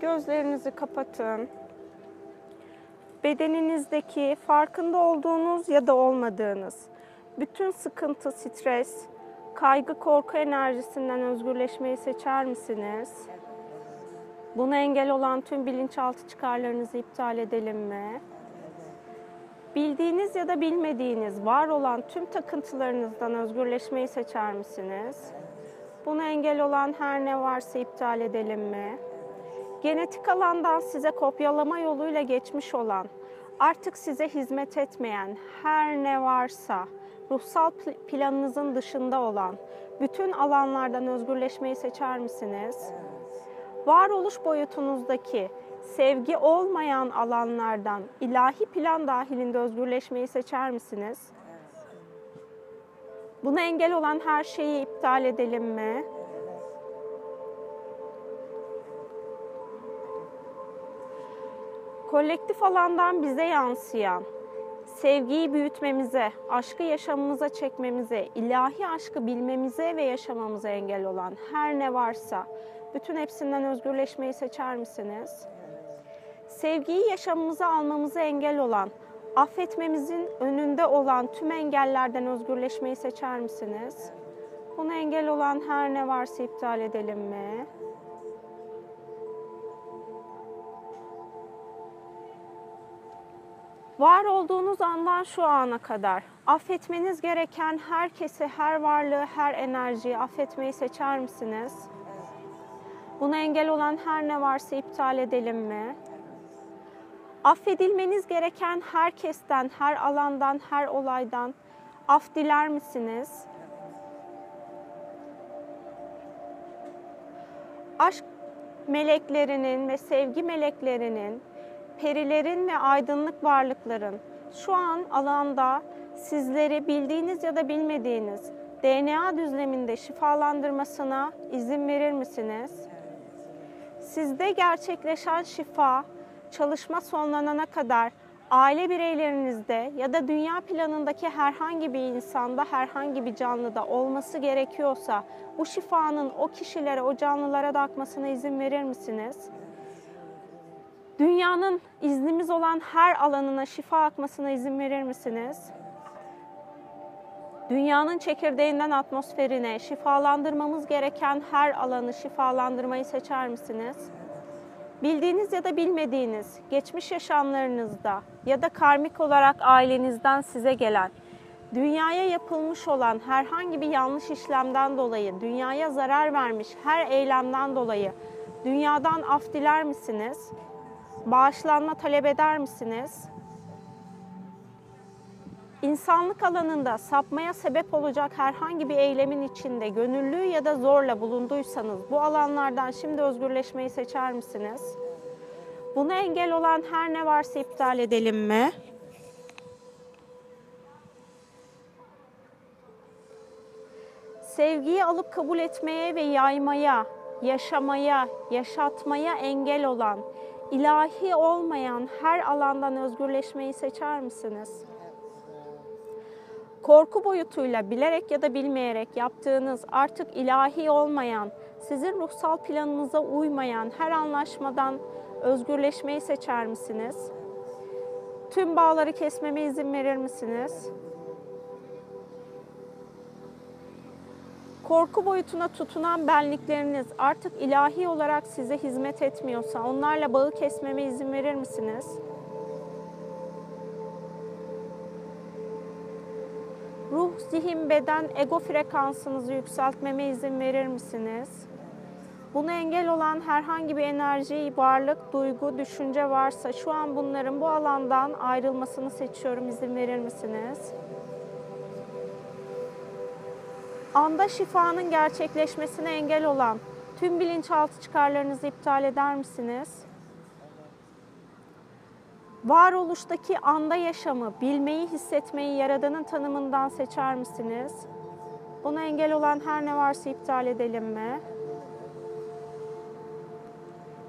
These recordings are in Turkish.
Gözlerinizi kapatın. Bedeninizdeki farkında olduğunuz ya da olmadığınız bütün sıkıntı, stres, kaygı, korku enerjisinden özgürleşmeyi seçer misiniz? Buna engel olan tüm bilinçaltı çıkarlarınızı iptal edelim mi? Bildiğiniz ya da bilmediğiniz var olan tüm takıntılarınızdan özgürleşmeyi seçer misiniz? Buna engel olan her ne varsa iptal edelim mi? Genetik alandan size kopyalama yoluyla geçmiş olan, artık size hizmet etmeyen her ne varsa, ruhsal planınızın dışında olan bütün alanlardan özgürleşmeyi seçer misiniz? Varoluş boyutunuzdaki sevgi olmayan alanlardan ilahi plan dahilinde özgürleşmeyi seçer misiniz? Buna engel olan her şeyi iptal edelim mi? Kolektif alandan bize yansıyan, sevgiyi büyütmemize, aşkı yaşamımıza çekmemize, ilahi aşkı bilmemize ve yaşamamıza engel olan her ne varsa bütün hepsinden özgürleşmeyi seçer misiniz? Sevgiyi yaşamımıza almamıza engel olan, affetmemizin önünde olan tüm engellerden özgürleşmeyi seçer misiniz? Buna engel olan her ne varsa iptal edelim mi? Var olduğunuz andan şu ana kadar affetmeniz gereken herkesi, her varlığı, her enerjiyi affetmeyi seçer misiniz? Buna engel olan her ne varsa iptal edelim mi? Affedilmeniz gereken herkesten, her alandan, her olaydan af diler misiniz? Aşk meleklerinin ve sevgi meleklerinin, perilerin ve aydınlık varlıkların şu an alanda sizleri bildiğiniz ya da bilmediğiniz DNA düzleminde şifalandırmasına izin verir misiniz? Sizde gerçekleşen şifa çalışma sonlanana kadar aile bireylerinizde ya da dünya planındaki herhangi bir insanda, herhangi bir canlıda olması gerekiyorsa bu şifanın o kişilere, o canlılara da akmasına izin verir misiniz? Dünyanın iznimiz olan her alanına şifa akmasına izin verir misiniz? Dünyanın çekirdeğinden atmosferine şifalandırmamız gereken her alanı şifalandırmayı seçer misiniz? Bildiğiniz ya da bilmediğiniz geçmiş yaşamlarınızda ya da karmik olarak ailenizden size gelen dünyaya yapılmış olan herhangi bir yanlış işlemden dolayı, dünyaya zarar vermiş her eylemden dolayı dünyadan af diler misiniz? Bağışlanma talep eder misiniz? İnsanlık alanında sapmaya sebep olacak herhangi bir eylemin içinde gönüllü ya da zorla bulunduysanız bu alanlardan şimdi özgürleşmeyi seçer misiniz? Buna engel olan her ne varsa iptal edelim mi? Sevgiyi alıp kabul etmeye ve yaymaya, yaşamaya, yaşatmaya engel olan, ilahi olmayan her alandan özgürleşmeyi seçer misiniz? Korku boyutuyla bilerek ya da bilmeyerek yaptığınız artık ilahi olmayan, sizin ruhsal planınıza uymayan her anlaşmadan özgürleşmeyi seçer misiniz? Tüm bağları kesmeme izin verir misiniz? Korku boyutuna tutunan benlikleriniz artık ilahi olarak size hizmet etmiyorsa onlarla bağı kesmeme izin verir misiniz? Ruh, zihin, beden, ego frekansınızı yükseltmeme izin verir misiniz? Buna engel olan herhangi bir enerji, varlık, duygu, düşünce varsa şu an bunların bu alandan ayrılmasını seçiyorum. İzin verir misiniz? Anda şifanın gerçekleşmesine engel olan tüm bilinçaltı çıkarlarınızı iptal eder misiniz? Varoluştaki anda yaşamı, bilmeyi, hissetmeyi Yaradan'ın tanımından seçer misiniz? Buna engel olan her ne varsa iptal edelim mi?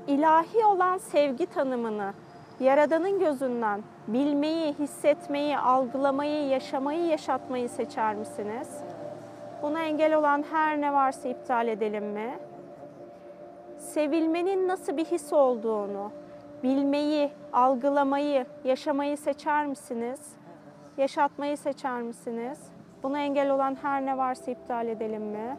İlahi olan sevgi tanımını Yaradan'ın gözünden bilmeyi, hissetmeyi, algılamayı, yaşamayı, yaşatmayı seçer misiniz? Buna engel olan her ne varsa iptal edelim mi? sevilmenin nasıl bir his olduğunu, bilmeyi, algılamayı, yaşamayı seçer misiniz? Yaşatmayı seçer misiniz? Buna engel olan her ne varsa iptal edelim mi?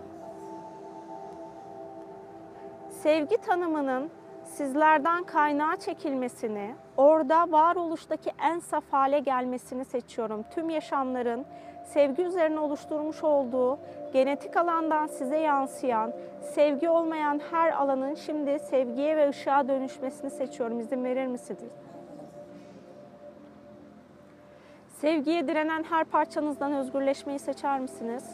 Sevgi tanımının sizlerden kaynağa çekilmesini, orada varoluştaki en saf hale gelmesini seçiyorum. Tüm yaşamların sevgi üzerine oluşturmuş olduğu genetik alandan size yansıyan, sevgi olmayan her alanın şimdi sevgiye ve ışığa dönüşmesini seçiyorum. İzin verir misiniz? Sevgiye direnen her parçanızdan özgürleşmeyi seçer misiniz?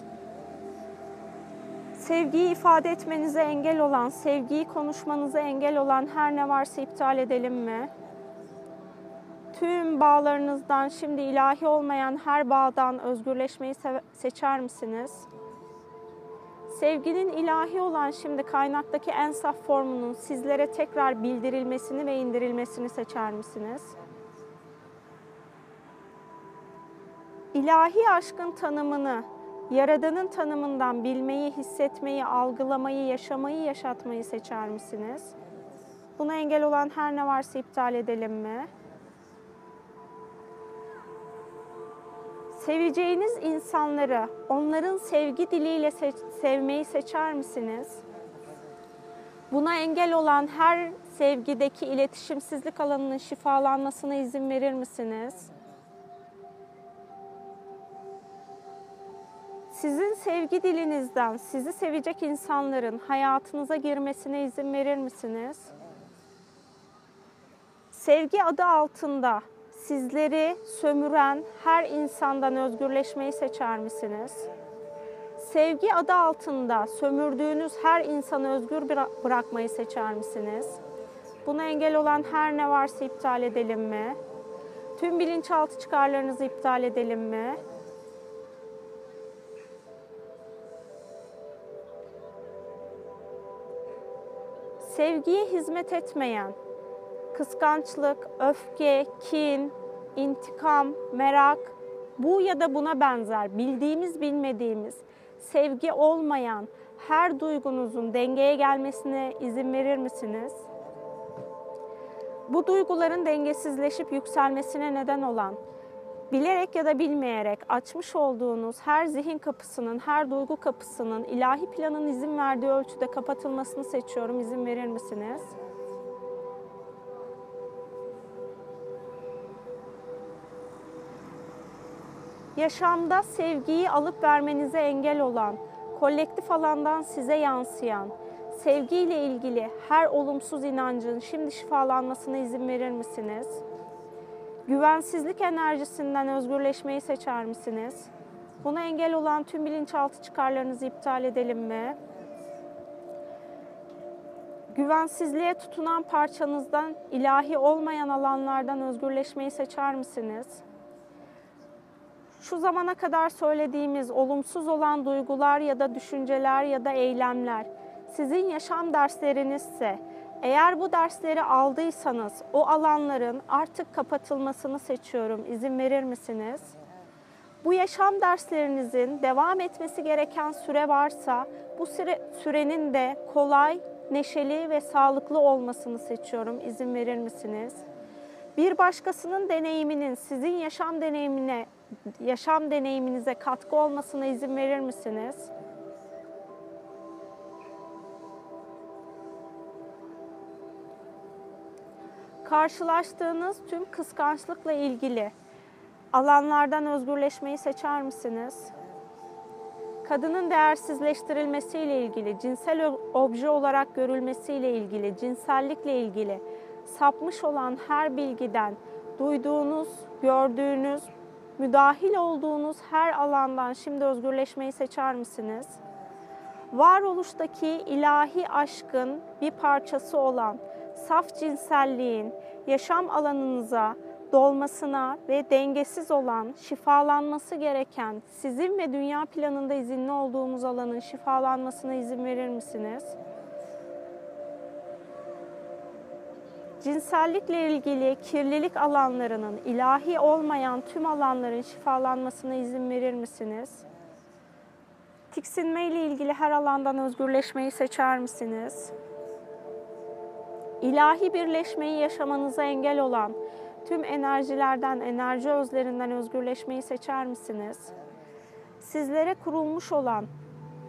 Sevgiyi ifade etmenize engel olan, sevgiyi konuşmanıza engel olan her ne varsa iptal edelim mi? Tüm bağlarınızdan şimdi ilahi olmayan her bağdan özgürleşmeyi seçer misiniz? Sevginin ilahi olan şimdi kaynaktaki en saf formunun sizlere tekrar bildirilmesini ve indirilmesini seçer misiniz? İlahi aşkın tanımını Yaradan'ın tanımından bilmeyi, hissetmeyi, algılamayı, yaşamayı, yaşatmayı seçer misiniz? Buna engel olan her ne varsa iptal edelim mi? Seveceğiniz insanları onların sevgi diliyle se- sevmeyi seçer misiniz? Buna engel olan her sevgideki iletişimsizlik alanının şifalanmasına izin verir misiniz? Sizin sevgi dilinizden sizi sevecek insanların hayatınıza girmesine izin verir misiniz? Sevgi adı altında sizleri sömüren her insandan özgürleşmeyi seçer misiniz? Sevgi adı altında sömürdüğünüz her insanı özgür bırakmayı seçer misiniz? Buna engel olan her ne varsa iptal edelim mi? Tüm bilinçaltı çıkarlarınızı iptal edelim mi? sevgiye hizmet etmeyen, kıskançlık, öfke, kin, intikam, merak, bu ya da buna benzer bildiğimiz bilmediğimiz, sevgi olmayan her duygunuzun dengeye gelmesine izin verir misiniz? Bu duyguların dengesizleşip yükselmesine neden olan bilerek ya da bilmeyerek açmış olduğunuz her zihin kapısının, her duygu kapısının ilahi planın izin verdiği ölçüde kapatılmasını seçiyorum. İzin verir misiniz? Yaşamda sevgiyi alıp vermenize engel olan, kolektif alandan size yansıyan, sevgiyle ilgili her olumsuz inancın şimdi şifalanmasına izin verir misiniz? Güvensizlik enerjisinden özgürleşmeyi seçer misiniz? Buna engel olan tüm bilinçaltı çıkarlarınızı iptal edelim mi? Güvensizliğe tutunan parçanızdan ilahi olmayan alanlardan özgürleşmeyi seçer misiniz? Şu zamana kadar söylediğimiz olumsuz olan duygular ya da düşünceler ya da eylemler sizin yaşam derslerinizse eğer bu dersleri aldıysanız o alanların artık kapatılmasını seçiyorum. İzin verir misiniz? Bu yaşam derslerinizin devam etmesi gereken süre varsa bu süre, sürenin de kolay, neşeli ve sağlıklı olmasını seçiyorum. İzin verir misiniz? Bir başkasının deneyiminin sizin yaşam deneyimine, yaşam deneyiminize katkı olmasına izin verir misiniz? karşılaştığınız tüm kıskançlıkla ilgili alanlardan özgürleşmeyi seçer misiniz? Kadının değersizleştirilmesiyle ilgili, cinsel obje olarak görülmesiyle ilgili, cinsellikle ilgili sapmış olan her bilgiden duyduğunuz, gördüğünüz, müdahil olduğunuz her alandan şimdi özgürleşmeyi seçer misiniz? Varoluştaki ilahi aşkın bir parçası olan saf cinselliğin yaşam alanınıza dolmasına ve dengesiz olan, şifalanması gereken, sizin ve dünya planında izinli olduğumuz alanın şifalanmasına izin verir misiniz? Cinsellikle ilgili kirlilik alanlarının, ilahi olmayan tüm alanların şifalanmasına izin verir misiniz? Tiksinme ile ilgili her alandan özgürleşmeyi seçer misiniz? ilahi birleşmeyi yaşamanıza engel olan tüm enerjilerden, enerji özlerinden özgürleşmeyi seçer misiniz? Sizlere kurulmuş olan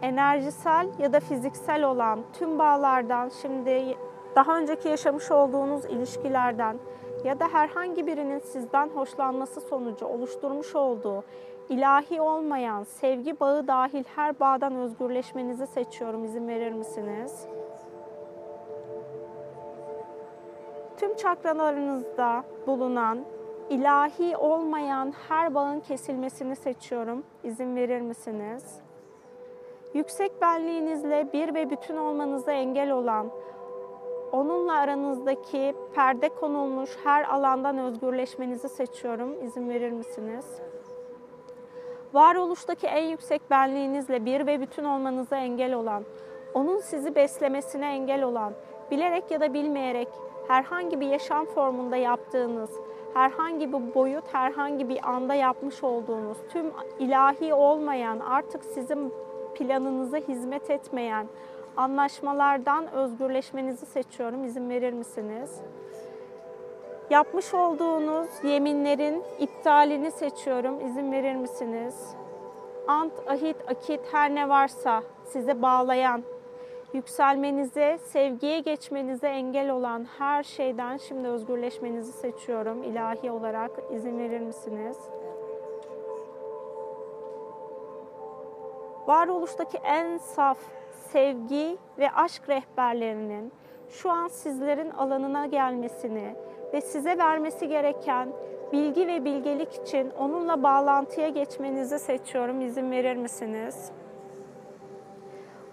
enerjisel ya da fiziksel olan tüm bağlardan şimdi daha önceki yaşamış olduğunuz ilişkilerden ya da herhangi birinin sizden hoşlanması sonucu oluşturmuş olduğu ilahi olmayan sevgi bağı dahil her bağdan özgürleşmenizi seçiyorum. İzin verir misiniz? Tüm çakralarınızda bulunan ilahi olmayan her bağın kesilmesini seçiyorum. İzin verir misiniz? Yüksek benliğinizle bir ve bütün olmanıza engel olan, onunla aranızdaki perde konulmuş her alandan özgürleşmenizi seçiyorum. İzin verir misiniz? Varoluştaki en yüksek benliğinizle bir ve bütün olmanıza engel olan, onun sizi beslemesine engel olan, bilerek ya da bilmeyerek herhangi bir yaşam formunda yaptığınız, herhangi bir boyut, herhangi bir anda yapmış olduğunuz, tüm ilahi olmayan, artık sizin planınıza hizmet etmeyen anlaşmalardan özgürleşmenizi seçiyorum. İzin verir misiniz? Yapmış olduğunuz yeminlerin iptalini seçiyorum. İzin verir misiniz? Ant, ahit, akit her ne varsa size bağlayan, yükselmenize, sevgiye geçmenize engel olan her şeyden şimdi özgürleşmenizi seçiyorum. İlahi olarak izin verir misiniz? Varoluştaki en saf sevgi ve aşk rehberlerinin şu an sizlerin alanına gelmesini ve size vermesi gereken bilgi ve bilgelik için onunla bağlantıya geçmenizi seçiyorum. İzin verir misiniz?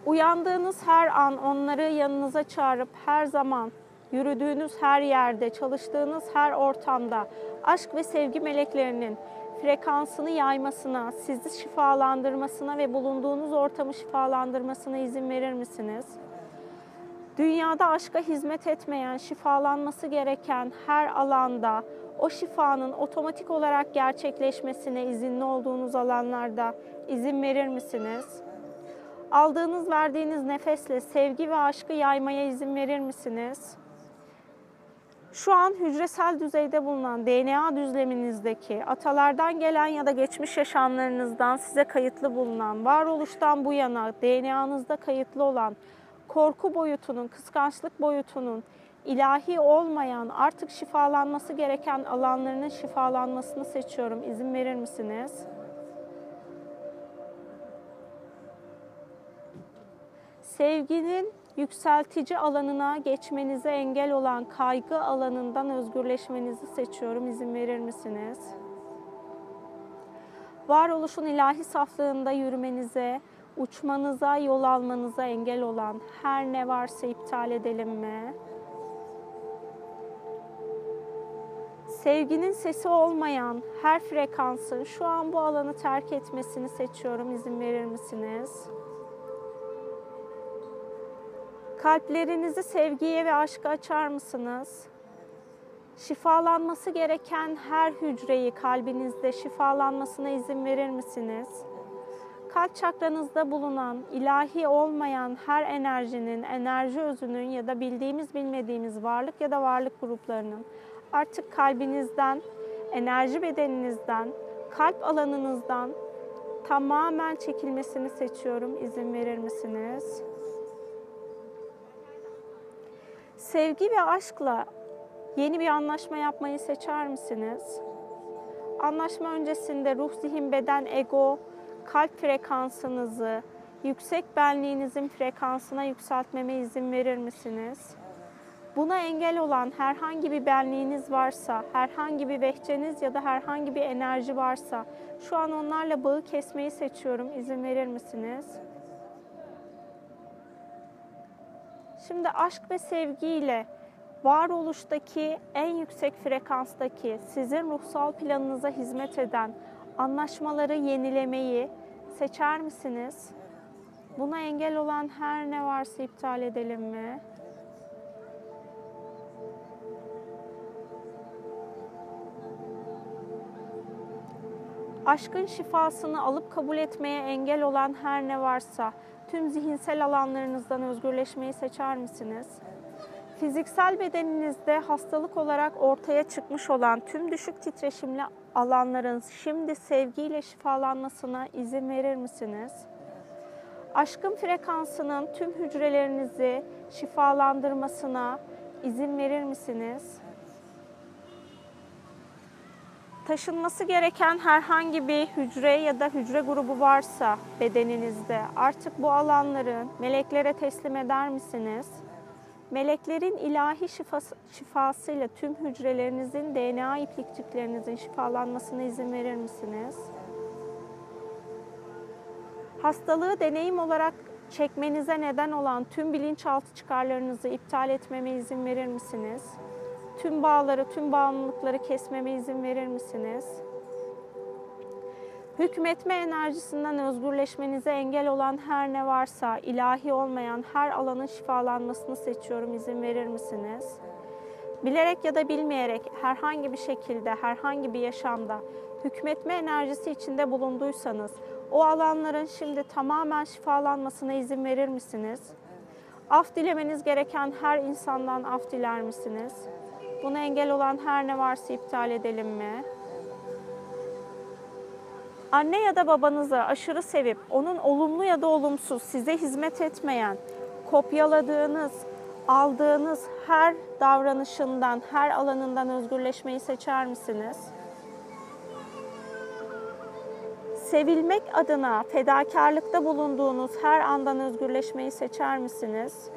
Uyandığınız her an onları yanınıza çağırıp her zaman yürüdüğünüz her yerde, çalıştığınız her ortamda aşk ve sevgi meleklerinin frekansını yaymasına, sizi şifalandırmasına ve bulunduğunuz ortamı şifalandırmasına izin verir misiniz? Dünyada aşka hizmet etmeyen, şifalanması gereken her alanda o şifanın otomatik olarak gerçekleşmesine izinli olduğunuz alanlarda izin verir misiniz? Aldığınız, verdiğiniz nefesle sevgi ve aşkı yaymaya izin verir misiniz? Şu an hücresel düzeyde bulunan DNA düzleminizdeki atalardan gelen ya da geçmiş yaşamlarınızdan size kayıtlı bulunan, varoluştan bu yana DNA'nızda kayıtlı olan korku boyutunun, kıskançlık boyutunun, ilahi olmayan, artık şifalanması gereken alanlarının şifalanmasını seçiyorum. İzin verir misiniz? Sevginin yükseltici alanına geçmenize engel olan kaygı alanından özgürleşmenizi seçiyorum. İzin verir misiniz? Varoluşun ilahi saflığında yürümenize, uçmanıza, yol almanıza engel olan her ne varsa iptal edelim mi? Sevginin sesi olmayan her frekansın şu an bu alanı terk etmesini seçiyorum. İzin verir misiniz? Kalplerinizi sevgiye ve aşka açar mısınız? Şifalanması gereken her hücreyi kalbinizde şifalanmasına izin verir misiniz? Kalp çakranızda bulunan ilahi olmayan her enerjinin, enerji özünün ya da bildiğimiz bilmediğimiz varlık ya da varlık gruplarının artık kalbinizden, enerji bedeninizden, kalp alanınızdan tamamen çekilmesini seçiyorum. İzin verir misiniz? Sevgi ve aşkla yeni bir anlaşma yapmayı seçer misiniz? Anlaşma öncesinde ruh, zihin, beden, ego, kalp frekansınızı, yüksek benliğinizin frekansına yükseltmeme izin verir misiniz? Buna engel olan herhangi bir benliğiniz varsa, herhangi bir vehçeniz ya da herhangi bir enerji varsa şu an onlarla bağı kesmeyi seçiyorum. İzin verir misiniz? Şimdi aşk ve sevgiyle varoluştaki en yüksek frekanstaki sizin ruhsal planınıza hizmet eden anlaşmaları yenilemeyi seçer misiniz? Buna engel olan her ne varsa iptal edelim mi? Aşkın şifasını alıp kabul etmeye engel olan her ne varsa tüm zihinsel alanlarınızdan özgürleşmeyi seçer misiniz? Fiziksel bedeninizde hastalık olarak ortaya çıkmış olan tüm düşük titreşimli alanların şimdi sevgiyle şifalanmasına izin verir misiniz? Aşkın frekansının tüm hücrelerinizi şifalandırmasına izin verir misiniz? Taşınması gereken herhangi bir hücre ya da hücre grubu varsa bedeninizde artık bu alanları meleklere teslim eder misiniz? Meleklerin ilahi şifası, şifasıyla tüm hücrelerinizin DNA iplikçiklerinizin şifalanmasına izin verir misiniz? Hastalığı deneyim olarak çekmenize neden olan tüm bilinçaltı çıkarlarınızı iptal etmeme izin verir misiniz? Tüm bağları, tüm bağımlılıkları kesmeme izin verir misiniz? Hükmetme enerjisinden özgürleşmenize engel olan her ne varsa, ilahi olmayan her alanın şifalanmasını seçiyorum. izin verir misiniz? Bilerek ya da bilmeyerek herhangi bir şekilde, herhangi bir yaşamda hükmetme enerjisi içinde bulunduysanız, o alanların şimdi tamamen şifalanmasına izin verir misiniz? Af dilemeniz gereken her insandan af diler misiniz? Buna engel olan her ne varsa iptal edelim mi? Anne ya da babanızı aşırı sevip onun olumlu ya da olumsuz size hizmet etmeyen, kopyaladığınız, aldığınız her davranışından, her alanından özgürleşmeyi seçer misiniz? Sevilmek adına fedakarlıkta bulunduğunuz her andan özgürleşmeyi seçer misiniz?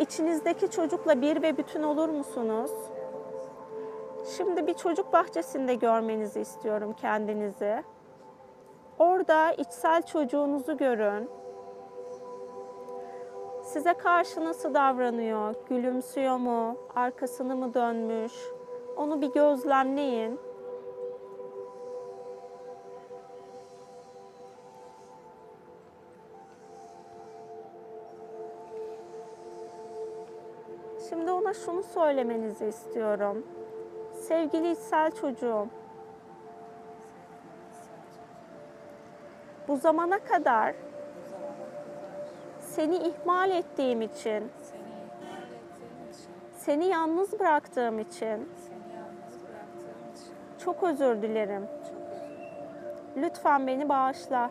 İçinizdeki çocukla bir ve bütün olur musunuz? Şimdi bir çocuk bahçesinde görmenizi istiyorum kendinizi. Orada içsel çocuğunuzu görün. Size karşı nasıl davranıyor? Gülümsüyor mu? Arkasını mı dönmüş? Onu bir gözlemleyin. Şunu söylemenizi istiyorum. Sevgili içsel çocuğum, bu zamana kadar seni ihmal ettiğim için, seni yalnız bıraktığım için çok özür dilerim. Lütfen beni bağışla.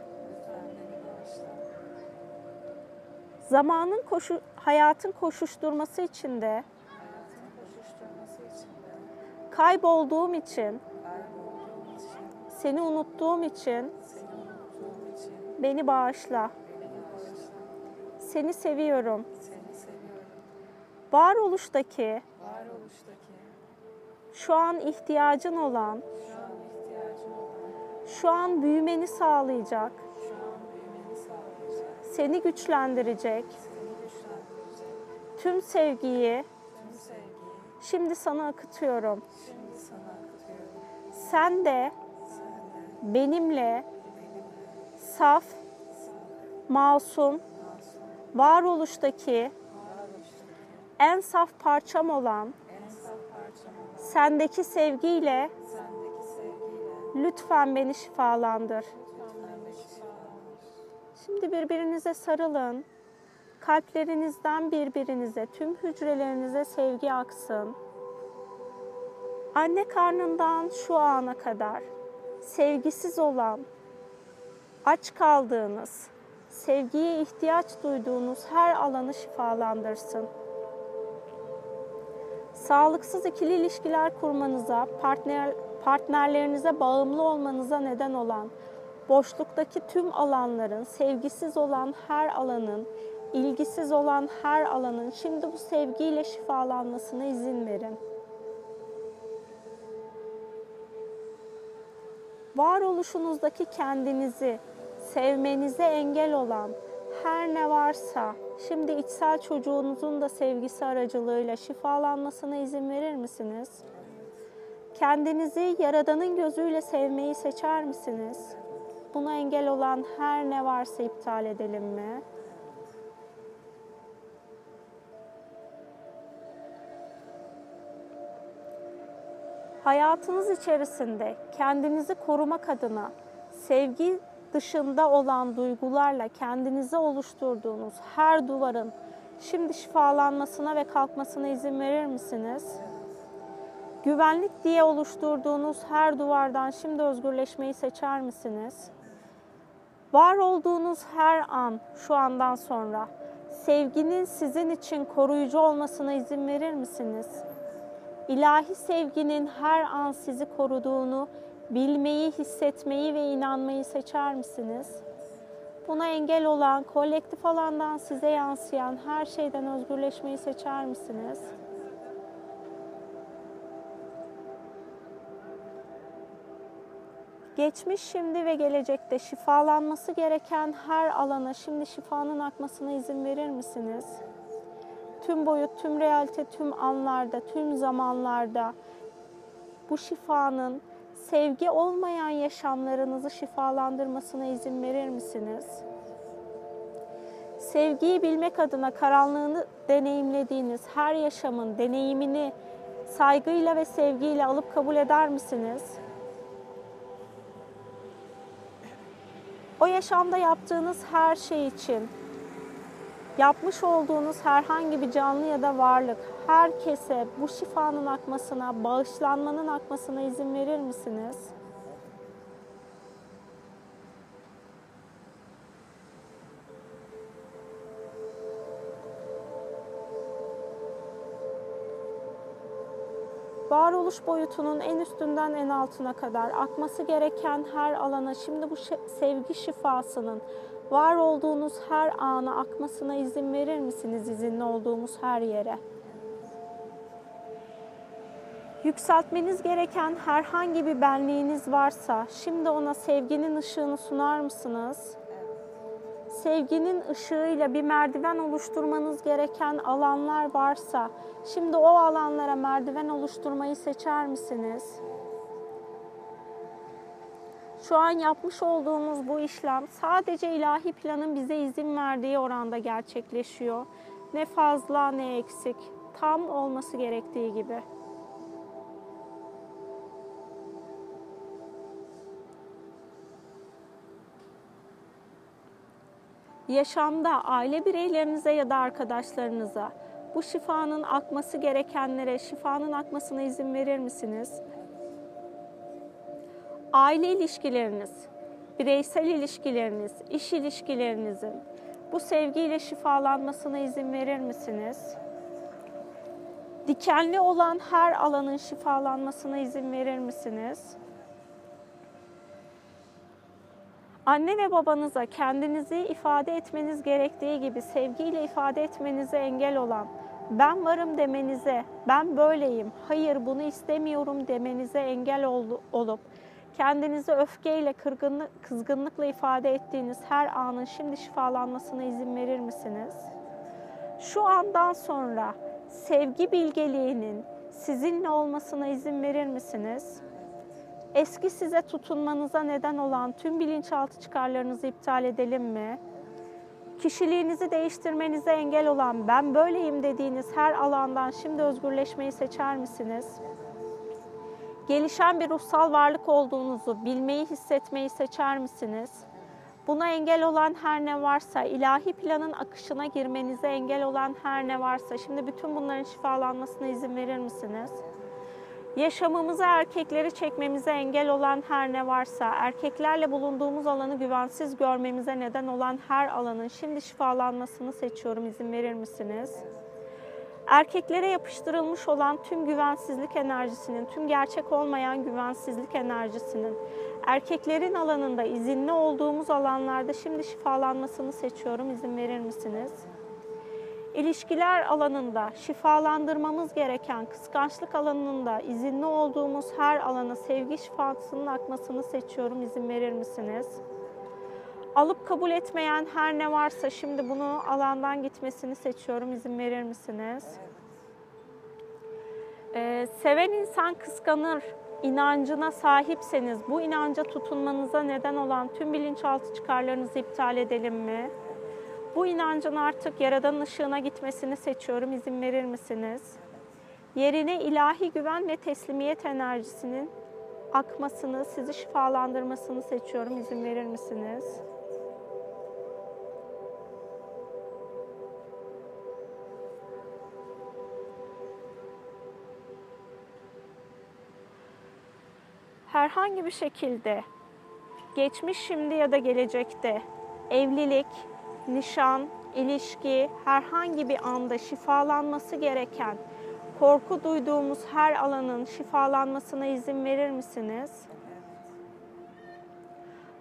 Zamanın koşu, hayatın koşuşturması içinde kaybolduğum için, seni unuttuğum için beni bağışla. Seni seviyorum. Varoluştaki şu an ihtiyacın olan, şu an büyümeni sağlayacak, seni güçlendirecek. Tüm sevgiyi şimdi sana akıtıyorum. Sen de benimle saf, masum, varoluştaki en saf parçam olan sendeki sevgiyle lütfen beni şifalandır. Şimdi birbirinize sarılın. Kalplerinizden birbirinize, tüm hücrelerinize sevgi aksın. Anne karnından şu ana kadar sevgisiz olan, aç kaldığınız, sevgiye ihtiyaç duyduğunuz her alanı şifalandırsın. Sağlıksız ikili ilişkiler kurmanıza, partner, partnerlerinize bağımlı olmanıza neden olan, boşluktaki tüm alanların, sevgisiz olan her alanın, ilgisiz olan her alanın şimdi bu sevgiyle şifalanmasına izin verin. Varoluşunuzdaki kendinizi sevmenize engel olan her ne varsa şimdi içsel çocuğunuzun da sevgisi aracılığıyla şifalanmasına izin verir misiniz? Kendinizi Yaradan'ın gözüyle sevmeyi seçer misiniz? Buna engel olan her ne varsa iptal edelim mi? Hayatınız içerisinde kendinizi korumak adına sevgi dışında olan duygularla kendinize oluşturduğunuz her duvarın Şimdi şifalanmasına ve kalkmasına izin verir misiniz? Güvenlik diye oluşturduğunuz her duvardan şimdi özgürleşmeyi seçer misiniz? Var olduğunuz her an şu andan sonra sevginin sizin için koruyucu olmasına izin verir misiniz? İlahi sevginin her an sizi koruduğunu bilmeyi, hissetmeyi ve inanmayı seçer misiniz? Buna engel olan, kolektif alandan size yansıyan her şeyden özgürleşmeyi seçer misiniz? Geçmiş, şimdi ve gelecekte şifalanması gereken her alana şimdi şifanın akmasına izin verir misiniz? Tüm boyut, tüm realite, tüm anlarda, tüm zamanlarda bu şifanın sevgi olmayan yaşamlarınızı şifalandırmasına izin verir misiniz? Sevgiyi bilmek adına karanlığını deneyimlediğiniz her yaşamın deneyimini saygıyla ve sevgiyle alıp kabul eder misiniz? O yaşamda yaptığınız her şey için yapmış olduğunuz herhangi bir canlı ya da varlık herkese bu şifanın akmasına, bağışlanmanın akmasına izin verir misiniz? varoluş boyutunun en üstünden en altına kadar akması gereken her alana şimdi bu sevgi şifasının var olduğunuz her ana akmasına izin verir misiniz izinli olduğumuz her yere? Yükseltmeniz gereken herhangi bir benliğiniz varsa şimdi ona sevginin ışığını sunar mısınız? Sevginin ışığıyla bir merdiven oluşturmanız gereken alanlar varsa şimdi o alanlara merdiven oluşturmayı seçer misiniz? Şu an yapmış olduğumuz bu işlem sadece ilahi planın bize izin verdiği oranda gerçekleşiyor. Ne fazla ne eksik. Tam olması gerektiği gibi. Yaşamda aile bireylerinize ya da arkadaşlarınıza bu şifanın akması gerekenlere şifanın akmasına izin verir misiniz? Aile ilişkileriniz, bireysel ilişkileriniz, iş ilişkilerinizin bu sevgiyle şifalanmasına izin verir misiniz? Dikenli olan her alanın şifalanmasına izin verir misiniz? Anne ve babanıza kendinizi ifade etmeniz gerektiği gibi sevgiyle ifade etmenize engel olan, ben varım demenize, ben böyleyim, hayır bunu istemiyorum demenize engel olup kendinizi öfkeyle, kırgınlık, kızgınlıkla ifade ettiğiniz her anın şimdi şifalanmasına izin verir misiniz? Şu andan sonra sevgi bilgeliğinin sizinle olmasına izin verir misiniz? Eski size tutunmanıza neden olan tüm bilinçaltı çıkarlarınızı iptal edelim mi? Kişiliğinizi değiştirmenize engel olan ben böyleyim dediğiniz her alandan şimdi özgürleşmeyi seçer misiniz? Gelişen bir ruhsal varlık olduğunuzu bilmeyi, hissetmeyi seçer misiniz? Buna engel olan her ne varsa, ilahi planın akışına girmenize engel olan her ne varsa, şimdi bütün bunların şifalanmasına izin verir misiniz? Yaşamımıza erkekleri çekmemize engel olan her ne varsa, erkeklerle bulunduğumuz alanı güvensiz görmemize neden olan her alanın şimdi şifalanmasını seçiyorum. İzin verir misiniz? Erkeklere yapıştırılmış olan tüm güvensizlik enerjisinin, tüm gerçek olmayan güvensizlik enerjisinin, erkeklerin alanında izinli olduğumuz alanlarda şimdi şifalanmasını seçiyorum. İzin verir misiniz? İlişkiler alanında şifalandırmamız gereken kıskançlık alanında izinli olduğumuz her alana sevgi şifasının akmasını seçiyorum. İzin verir misiniz? Alıp kabul etmeyen her ne varsa şimdi bunu alandan gitmesini seçiyorum. İzin verir misiniz? Ee, seven insan kıskanır inancına sahipseniz bu inanca tutunmanıza neden olan tüm bilinçaltı çıkarlarınızı iptal edelim mi? Bu inancın artık Yaradan'ın ışığına gitmesini seçiyorum. İzin verir misiniz? Yerine ilahi güven ve teslimiyet enerjisinin akmasını, sizi şifalandırmasını seçiyorum. İzin verir misiniz? Herhangi bir şekilde geçmiş, şimdi ya da gelecekte evlilik, nişan, ilişki herhangi bir anda şifalanması gereken korku duyduğumuz her alanın şifalanmasına izin verir misiniz?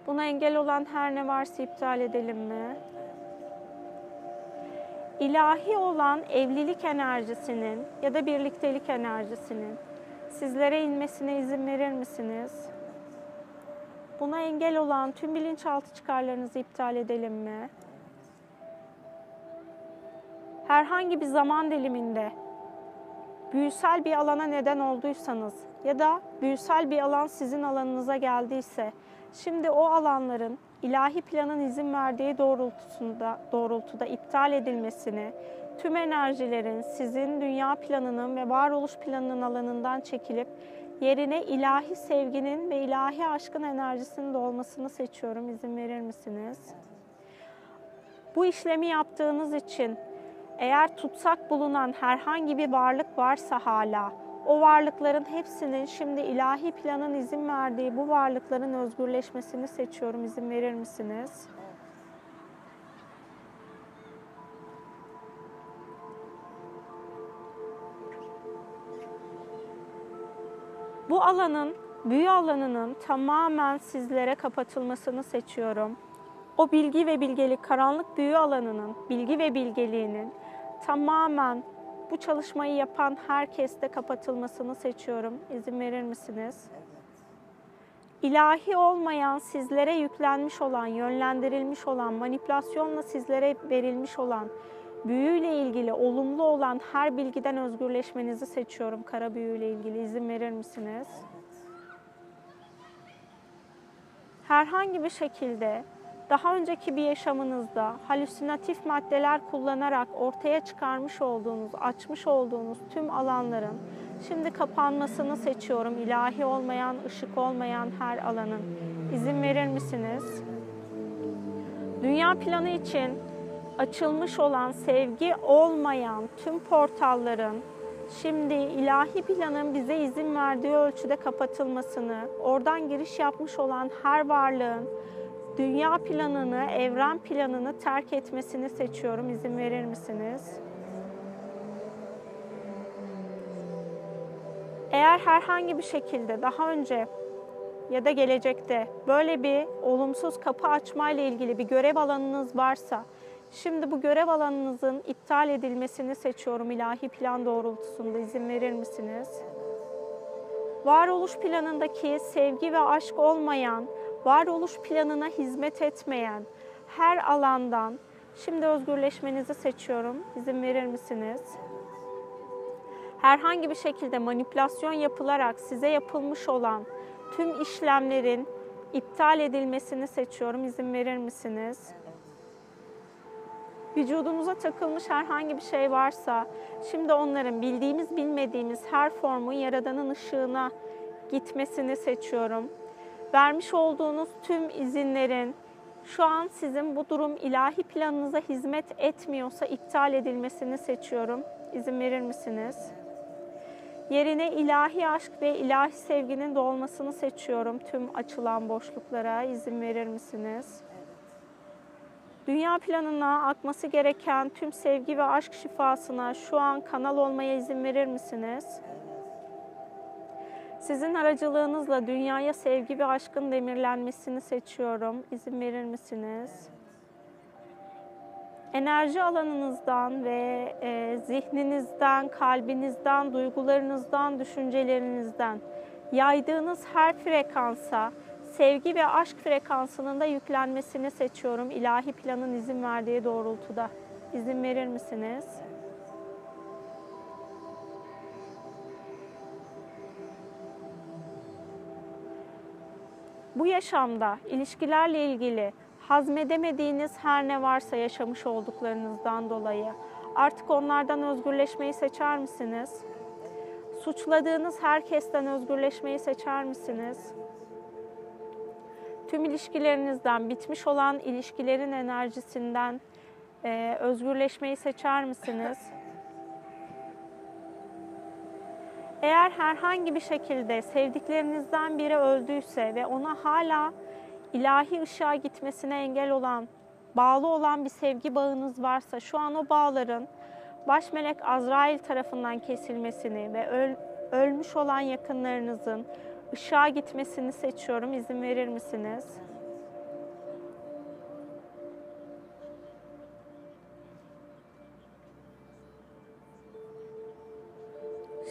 Buna engel olan her ne varsa iptal edelim mi? İlahi olan evlilik enerjisinin ya da birliktelik enerjisinin sizlere inmesine izin verir misiniz? Buna engel olan tüm bilinçaltı çıkarlarınızı iptal edelim mi? Herhangi bir zaman diliminde büyüsel bir alana neden olduysanız ya da büyüsel bir alan sizin alanınıza geldiyse şimdi o alanların ilahi planın izin verdiği doğrultusunda doğrultuda iptal edilmesini, tüm enerjilerin sizin dünya planının ve varoluş planının alanından çekilip yerine ilahi sevginin ve ilahi aşkın enerjisinin dolmasını seçiyorum. İzin verir misiniz? Bu işlemi yaptığınız için eğer tutsak bulunan herhangi bir varlık varsa hala o varlıkların hepsinin şimdi ilahi planın izin verdiği bu varlıkların özgürleşmesini seçiyorum. İzin verir misiniz? Bu alanın, büyü alanının tamamen sizlere kapatılmasını seçiyorum. O bilgi ve bilgelik, karanlık büyü alanının, bilgi ve bilgeliğinin tamamen bu çalışmayı yapan herkeste kapatılmasını seçiyorum. İzin verir misiniz? İlahi olmayan, sizlere yüklenmiş olan, yönlendirilmiş olan, manipülasyonla sizlere verilmiş olan, büyüyle ilgili olumlu olan her bilgiden özgürleşmenizi seçiyorum. Kara büyüyle ilgili izin verir misiniz? Herhangi bir şekilde daha önceki bir yaşamınızda halüsinatif maddeler kullanarak ortaya çıkarmış olduğunuz, açmış olduğunuz tüm alanların şimdi kapanmasını seçiyorum. İlahi olmayan, ışık olmayan her alanın. İzin verir misiniz? Dünya planı için açılmış olan sevgi olmayan tüm portalların şimdi ilahi planın bize izin verdiği ölçüde kapatılmasını, oradan giriş yapmış olan her varlığın dünya planını, evren planını terk etmesini seçiyorum. İzin verir misiniz? Eğer herhangi bir şekilde daha önce ya da gelecekte böyle bir olumsuz kapı açma ile ilgili bir görev alanınız varsa, şimdi bu görev alanınızın iptal edilmesini seçiyorum ilahi plan doğrultusunda. izin verir misiniz? Varoluş planındaki sevgi ve aşk olmayan, varoluş planına hizmet etmeyen her alandan şimdi özgürleşmenizi seçiyorum. İzin verir misiniz? Herhangi bir şekilde manipülasyon yapılarak size yapılmış olan tüm işlemlerin iptal edilmesini seçiyorum. İzin verir misiniz? Vücudunuza takılmış herhangi bir şey varsa şimdi onların bildiğimiz bilmediğimiz her formun Yaradan'ın ışığına gitmesini seçiyorum vermiş olduğunuz tüm izinlerin şu an sizin bu durum ilahi planınıza hizmet etmiyorsa iptal edilmesini seçiyorum. İzin verir misiniz? Yerine ilahi aşk ve ilahi sevginin dolmasını seçiyorum tüm açılan boşluklara. izin verir misiniz? Dünya planına akması gereken tüm sevgi ve aşk şifasına şu an kanal olmaya izin verir misiniz? Sizin aracılığınızla dünyaya sevgi ve aşkın demirlenmesini seçiyorum. İzin verir misiniz? Enerji alanınızdan ve e, zihninizden, kalbinizden, duygularınızdan, düşüncelerinizden yaydığınız her frekansa sevgi ve aşk frekansının da yüklenmesini seçiyorum. İlahi planın izin verdiği doğrultuda. İzin verir misiniz? bu yaşamda ilişkilerle ilgili hazmedemediğiniz her ne varsa yaşamış olduklarınızdan dolayı artık onlardan özgürleşmeyi seçer misiniz? Suçladığınız herkesten özgürleşmeyi seçer misiniz? Tüm ilişkilerinizden, bitmiş olan ilişkilerin enerjisinden e, özgürleşmeyi seçer misiniz? Eğer herhangi bir şekilde sevdiklerinizden biri öldüyse ve ona hala ilahi ışığa gitmesine engel olan, bağlı olan bir sevgi bağınız varsa şu an o bağların baş melek Azrail tarafından kesilmesini ve öl, ölmüş olan yakınlarınızın ışığa gitmesini seçiyorum. İzin verir misiniz?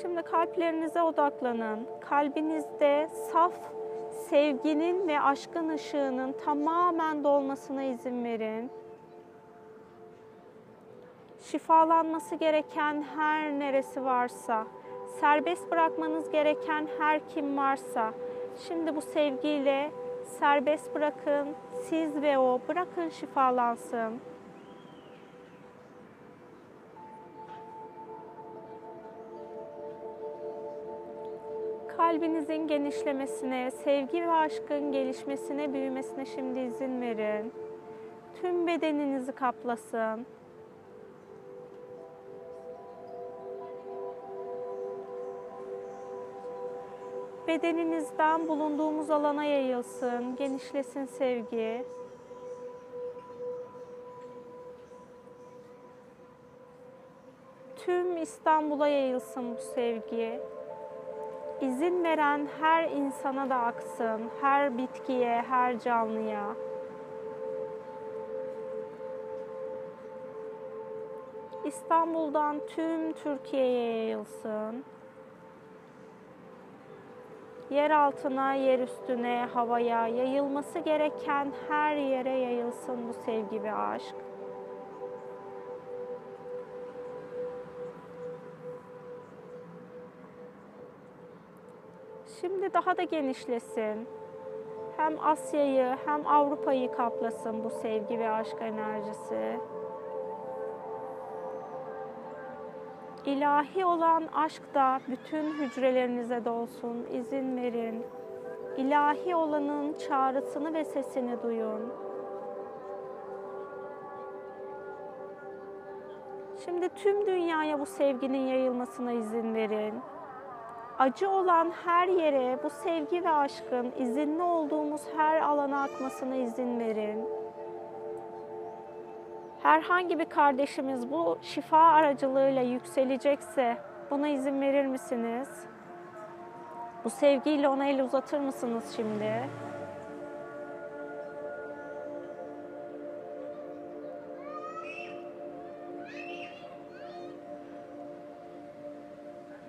Şimdi kalplerinize odaklanın. Kalbinizde saf sevginin ve aşkın ışığının tamamen dolmasına izin verin. Şifalanması gereken her neresi varsa, serbest bırakmanız gereken her kim varsa, şimdi bu sevgiyle serbest bırakın. Siz ve o bırakın şifalansın. kalbinizin genişlemesine, sevgi ve aşkın gelişmesine, büyümesine şimdi izin verin. Tüm bedeninizi kaplasın. Bedeninizden bulunduğumuz alana yayılsın, genişlesin sevgi. Tüm İstanbul'a yayılsın bu sevgi izin veren her insana da aksın, her bitkiye, her canlıya. İstanbul'dan tüm Türkiye'ye yayılsın. Yer altına, yer üstüne, havaya, yayılması gereken her yere yayılsın bu sevgi ve aşk. Şimdi daha da genişlesin. Hem Asya'yı hem Avrupa'yı kaplasın bu sevgi ve aşk enerjisi. İlahi olan aşk da bütün hücrelerinize dolsun. İzin verin. İlahi olanın çağrısını ve sesini duyun. Şimdi tüm dünyaya bu sevginin yayılmasına izin verin acı olan her yere bu sevgi ve aşkın izinli olduğumuz her alana akmasına izin verin. Herhangi bir kardeşimiz bu şifa aracılığıyla yükselecekse buna izin verir misiniz? Bu sevgiyle ona el uzatır mısınız şimdi?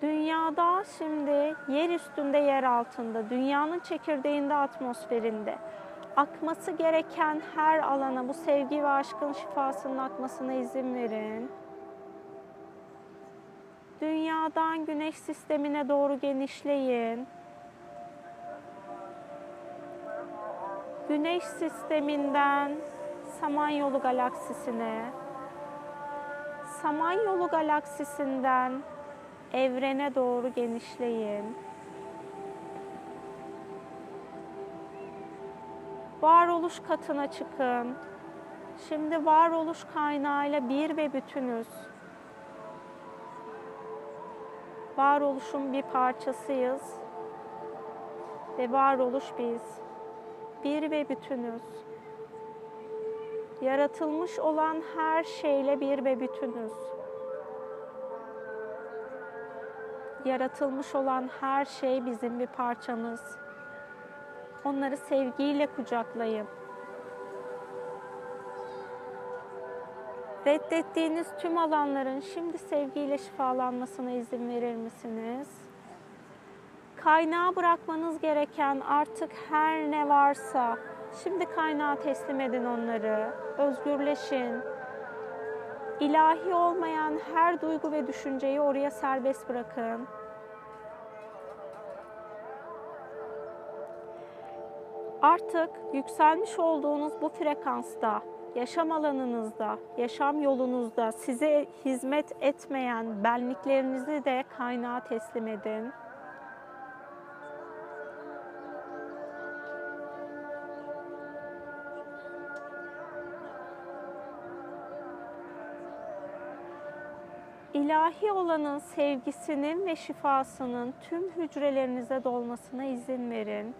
Dünyada şimdi yer üstünde, yer altında, dünyanın çekirdeğinde, atmosferinde akması gereken her alana bu sevgi ve aşkın şifasının akmasına izin verin. Dünyadan güneş sistemine doğru genişleyin. Güneş sisteminden Samanyolu galaksisine, Samanyolu galaksisinden evrene doğru genişleyin. Varoluş katına çıkın. Şimdi varoluş kaynağıyla bir ve bütünüz. Varoluşun bir parçasıyız ve varoluş biz. Bir ve bütünüz. Yaratılmış olan her şeyle bir ve bütünüz. yaratılmış olan her şey bizim bir parçamız. Onları sevgiyle kucaklayın. Reddettiğiniz tüm alanların şimdi sevgiyle şifalanmasına izin verir misiniz? Kaynağa bırakmanız gereken artık her ne varsa şimdi kaynağa teslim edin onları. Özgürleşin. İlahi olmayan her duygu ve düşünceyi oraya serbest bırakın. Artık yükselmiş olduğunuz bu frekansta, yaşam alanınızda, yaşam yolunuzda size hizmet etmeyen benliklerinizi de kaynağa teslim edin. ilahi olanın sevgisinin ve şifasının tüm hücrelerinize dolmasına izin verin.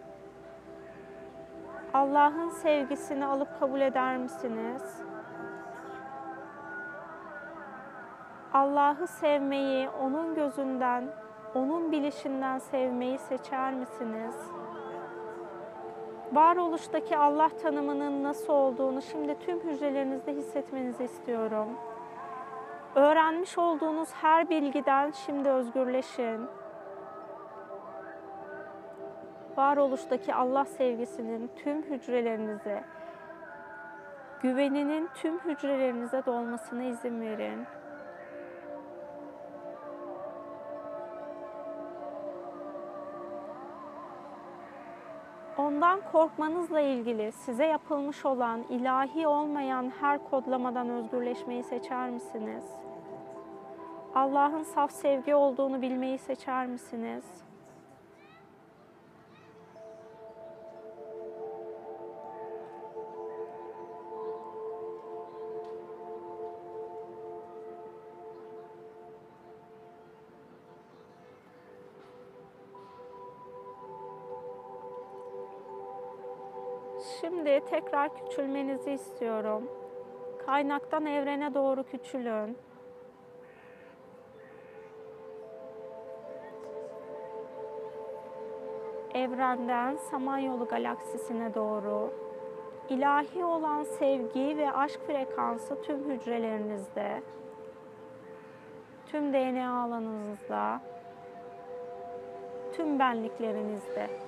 Allah'ın sevgisini alıp kabul eder misiniz? Allah'ı sevmeyi onun gözünden, onun bilişinden sevmeyi seçer misiniz? Varoluştaki Allah tanımının nasıl olduğunu şimdi tüm hücrelerinizde hissetmenizi istiyorum. Öğrenmiş olduğunuz her bilgiden şimdi özgürleşin. Varoluştaki Allah sevgisinin tüm hücrelerinize, güveninin tüm hücrelerinize dolmasına izin verin. Ondan korkmanızla ilgili size yapılmış olan ilahi olmayan her kodlamadan özgürleşmeyi seçer misiniz? Allah'ın saf sevgi olduğunu bilmeyi seçer misiniz? Tekrar küçülmenizi istiyorum. Kaynaktan evrene doğru küçülün. Evrenden Samanyolu galaksisine doğru ilahi olan sevgi ve aşk frekansı tüm hücrelerinizde, tüm DNA alanınızda, tüm benliklerinizde.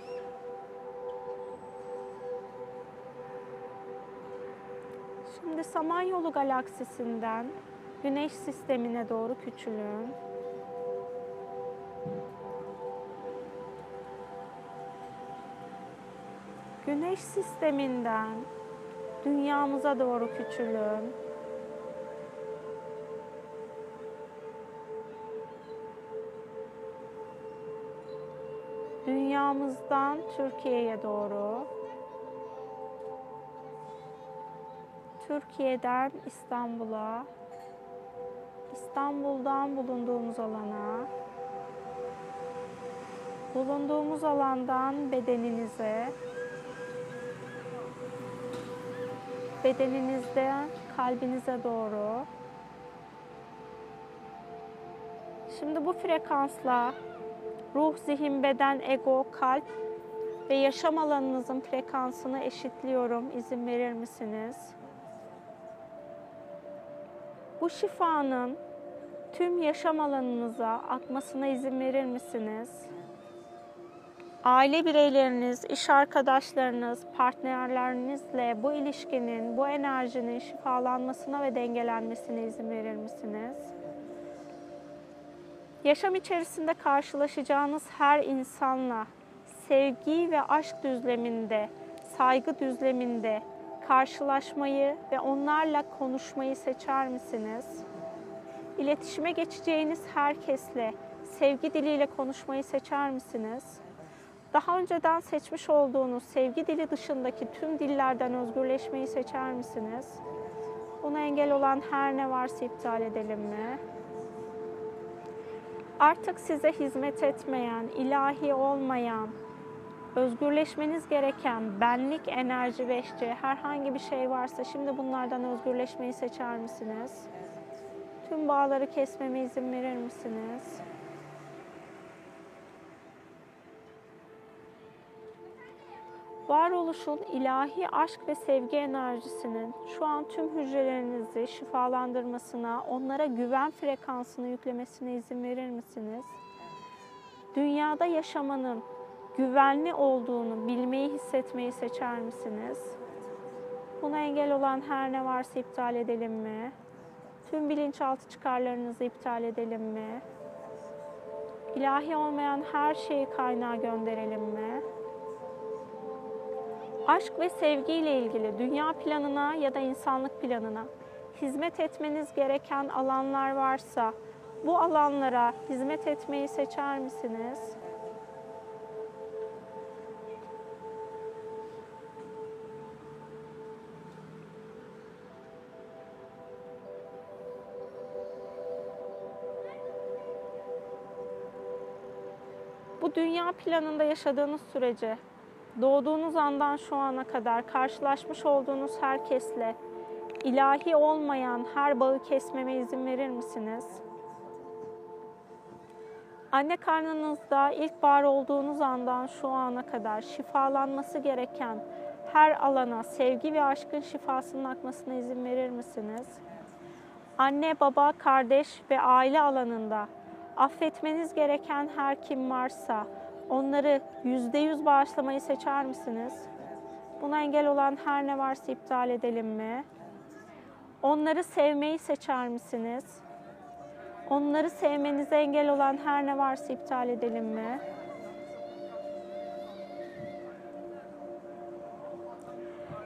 Samanyolu galaksisinden Güneş sistemine doğru küçülün. Güneş sisteminden dünyamıza doğru küçülün. Dünyamızdan Türkiye'ye doğru. Türkiye'den İstanbul'a, İstanbul'dan bulunduğumuz alana, bulunduğumuz alandan bedeninize, bedeninizden kalbinize doğru. Şimdi bu frekansla ruh, zihin, beden, ego, kalp ve yaşam alanınızın frekansını eşitliyorum. İzin verir misiniz? Bu şifanın tüm yaşam alanınıza akmasına izin verir misiniz? Aile bireyleriniz, iş arkadaşlarınız, partnerlerinizle bu ilişkinin, bu enerjinin şifalanmasına ve dengelenmesine izin verir misiniz? Yaşam içerisinde karşılaşacağınız her insanla sevgi ve aşk düzleminde, saygı düzleminde karşılaşmayı ve onlarla konuşmayı seçer misiniz? İletişime geçeceğiniz herkesle sevgi diliyle konuşmayı seçer misiniz? Daha önceden seçmiş olduğunuz sevgi dili dışındaki tüm dillerden özgürleşmeyi seçer misiniz? Buna engel olan her ne varsa iptal edelim mi? Artık size hizmet etmeyen, ilahi olmayan, özgürleşmeniz gereken benlik, enerji ve işçi herhangi bir şey varsa şimdi bunlardan özgürleşmeyi seçer misiniz? Tüm bağları kesmeme izin verir misiniz? Varoluşun ilahi aşk ve sevgi enerjisinin şu an tüm hücrelerinizi şifalandırmasına, onlara güven frekansını yüklemesine izin verir misiniz? Dünyada yaşamanın güvenli olduğunu bilmeyi, hissetmeyi seçer misiniz? Buna engel olan her ne varsa iptal edelim mi? Tüm bilinçaltı çıkarlarınızı iptal edelim mi? İlahi olmayan her şeyi kaynağa gönderelim mi? Aşk ve sevgi ile ilgili dünya planına ya da insanlık planına hizmet etmeniz gereken alanlar varsa bu alanlara hizmet etmeyi seçer misiniz? Dünya planında yaşadığınız sürece doğduğunuz andan şu ana kadar karşılaşmış olduğunuz herkesle ilahi olmayan her bağı kesmeme izin verir misiniz? Anne karnınızda ilk var olduğunuz andan şu ana kadar şifalanması gereken her alana sevgi ve aşkın şifasının akmasına izin verir misiniz? Anne, baba, kardeş ve aile alanında affetmeniz gereken her kim varsa onları yüzde yüz bağışlamayı seçer misiniz? Buna engel olan her ne varsa iptal edelim mi? Onları sevmeyi seçer misiniz? Onları sevmenize engel olan her ne varsa iptal edelim mi?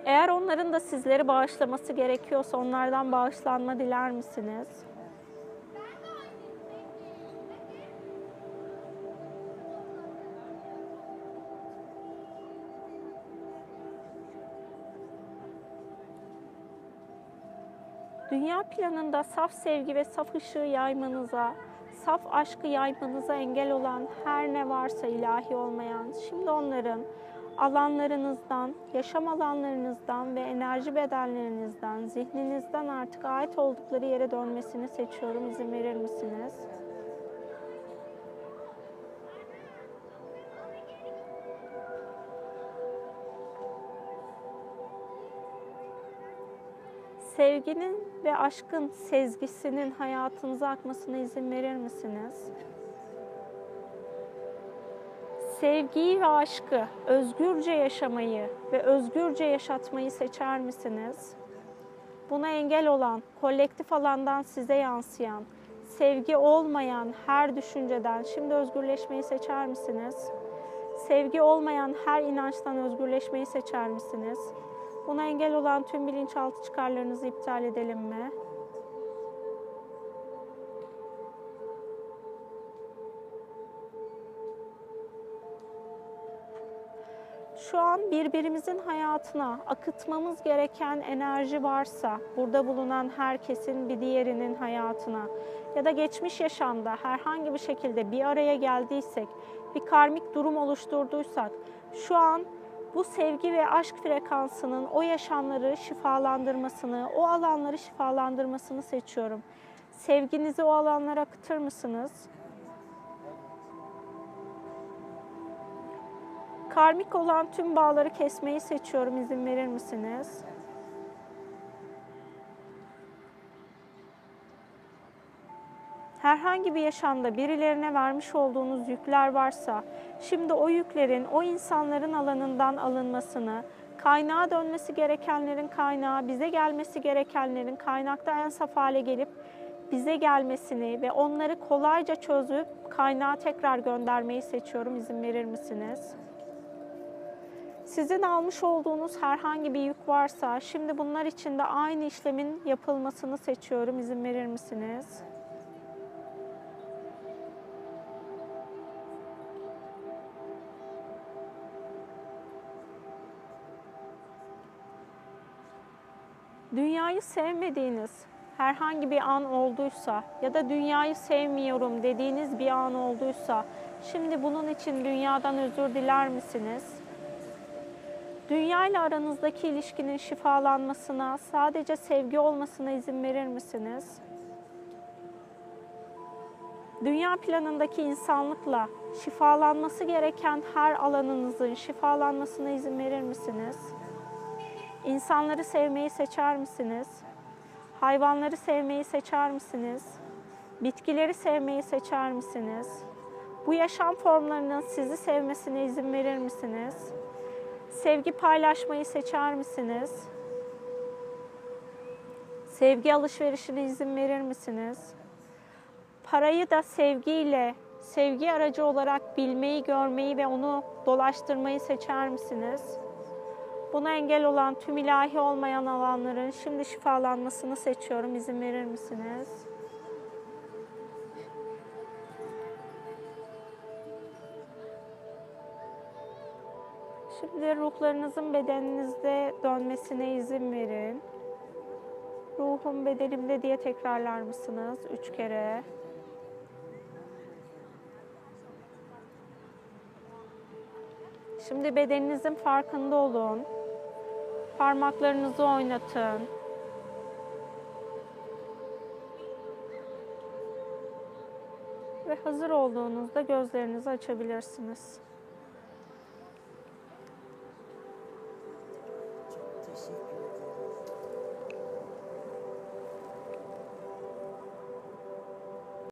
Eğer onların da sizleri bağışlaması gerekiyorsa onlardan bağışlanma diler misiniz? Dünya planında saf sevgi ve saf ışığı yaymanıza, saf aşkı yaymanıza engel olan her ne varsa ilahi olmayan, şimdi onların alanlarınızdan, yaşam alanlarınızdan ve enerji bedenlerinizden, zihninizden artık ait oldukları yere dönmesini seçiyorum. İzin verir misiniz? Sevginin ve aşkın sezgisinin hayatınıza akmasına izin verir misiniz? sevgiyi ve aşkı özgürce yaşamayı ve özgürce yaşatmayı seçer misiniz? Buna engel olan, kolektif alandan size yansıyan, sevgi olmayan her düşünceden şimdi özgürleşmeyi seçer misiniz? Sevgi olmayan her inançtan özgürleşmeyi seçer misiniz? Buna engel olan tüm bilinçaltı çıkarlarınızı iptal edelim mi? şu an birbirimizin hayatına akıtmamız gereken enerji varsa, burada bulunan herkesin bir diğerinin hayatına ya da geçmiş yaşamda herhangi bir şekilde bir araya geldiysek, bir karmik durum oluşturduysak, şu an bu sevgi ve aşk frekansının o yaşamları şifalandırmasını, o alanları şifalandırmasını seçiyorum. Sevginizi o alanlara akıtır mısınız? Karmik olan tüm bağları kesmeyi seçiyorum. İzin verir misiniz? Herhangi bir yaşamda birilerine vermiş olduğunuz yükler varsa, şimdi o yüklerin o insanların alanından alınmasını, kaynağa dönmesi gerekenlerin kaynağı, bize gelmesi gerekenlerin kaynakta en saf hale gelip bize gelmesini ve onları kolayca çözüp kaynağa tekrar göndermeyi seçiyorum. İzin verir misiniz? Sizin almış olduğunuz herhangi bir yük varsa şimdi bunlar için de aynı işlemin yapılmasını seçiyorum. İzin verir misiniz? Dünyayı sevmediğiniz herhangi bir an olduysa ya da dünyayı sevmiyorum dediğiniz bir an olduysa şimdi bunun için dünyadan özür diler misiniz? Dünya ile aranızdaki ilişkinin şifalanmasına, sadece sevgi olmasına izin verir misiniz? Dünya planındaki insanlıkla şifalanması gereken her alanınızın şifalanmasına izin verir misiniz? İnsanları sevmeyi seçer misiniz? Hayvanları sevmeyi seçer misiniz? Bitkileri sevmeyi seçer misiniz? Bu yaşam formlarının sizi sevmesine izin verir misiniz? Sevgi paylaşmayı seçer misiniz? Sevgi alışverişine izin verir misiniz? Parayı da sevgiyle, sevgi aracı olarak bilmeyi, görmeyi ve onu dolaştırmayı seçer misiniz? Buna engel olan tüm ilahi olmayan alanların şimdi şifalanmasını seçiyorum. İzin verir misiniz? Şimdi ruhlarınızın bedeninizde dönmesine izin verin. Ruhum bedenimde diye tekrarlar mısınız? Üç kere. Şimdi bedeninizin farkında olun. Parmaklarınızı oynatın. Ve hazır olduğunuzda gözlerinizi açabilirsiniz.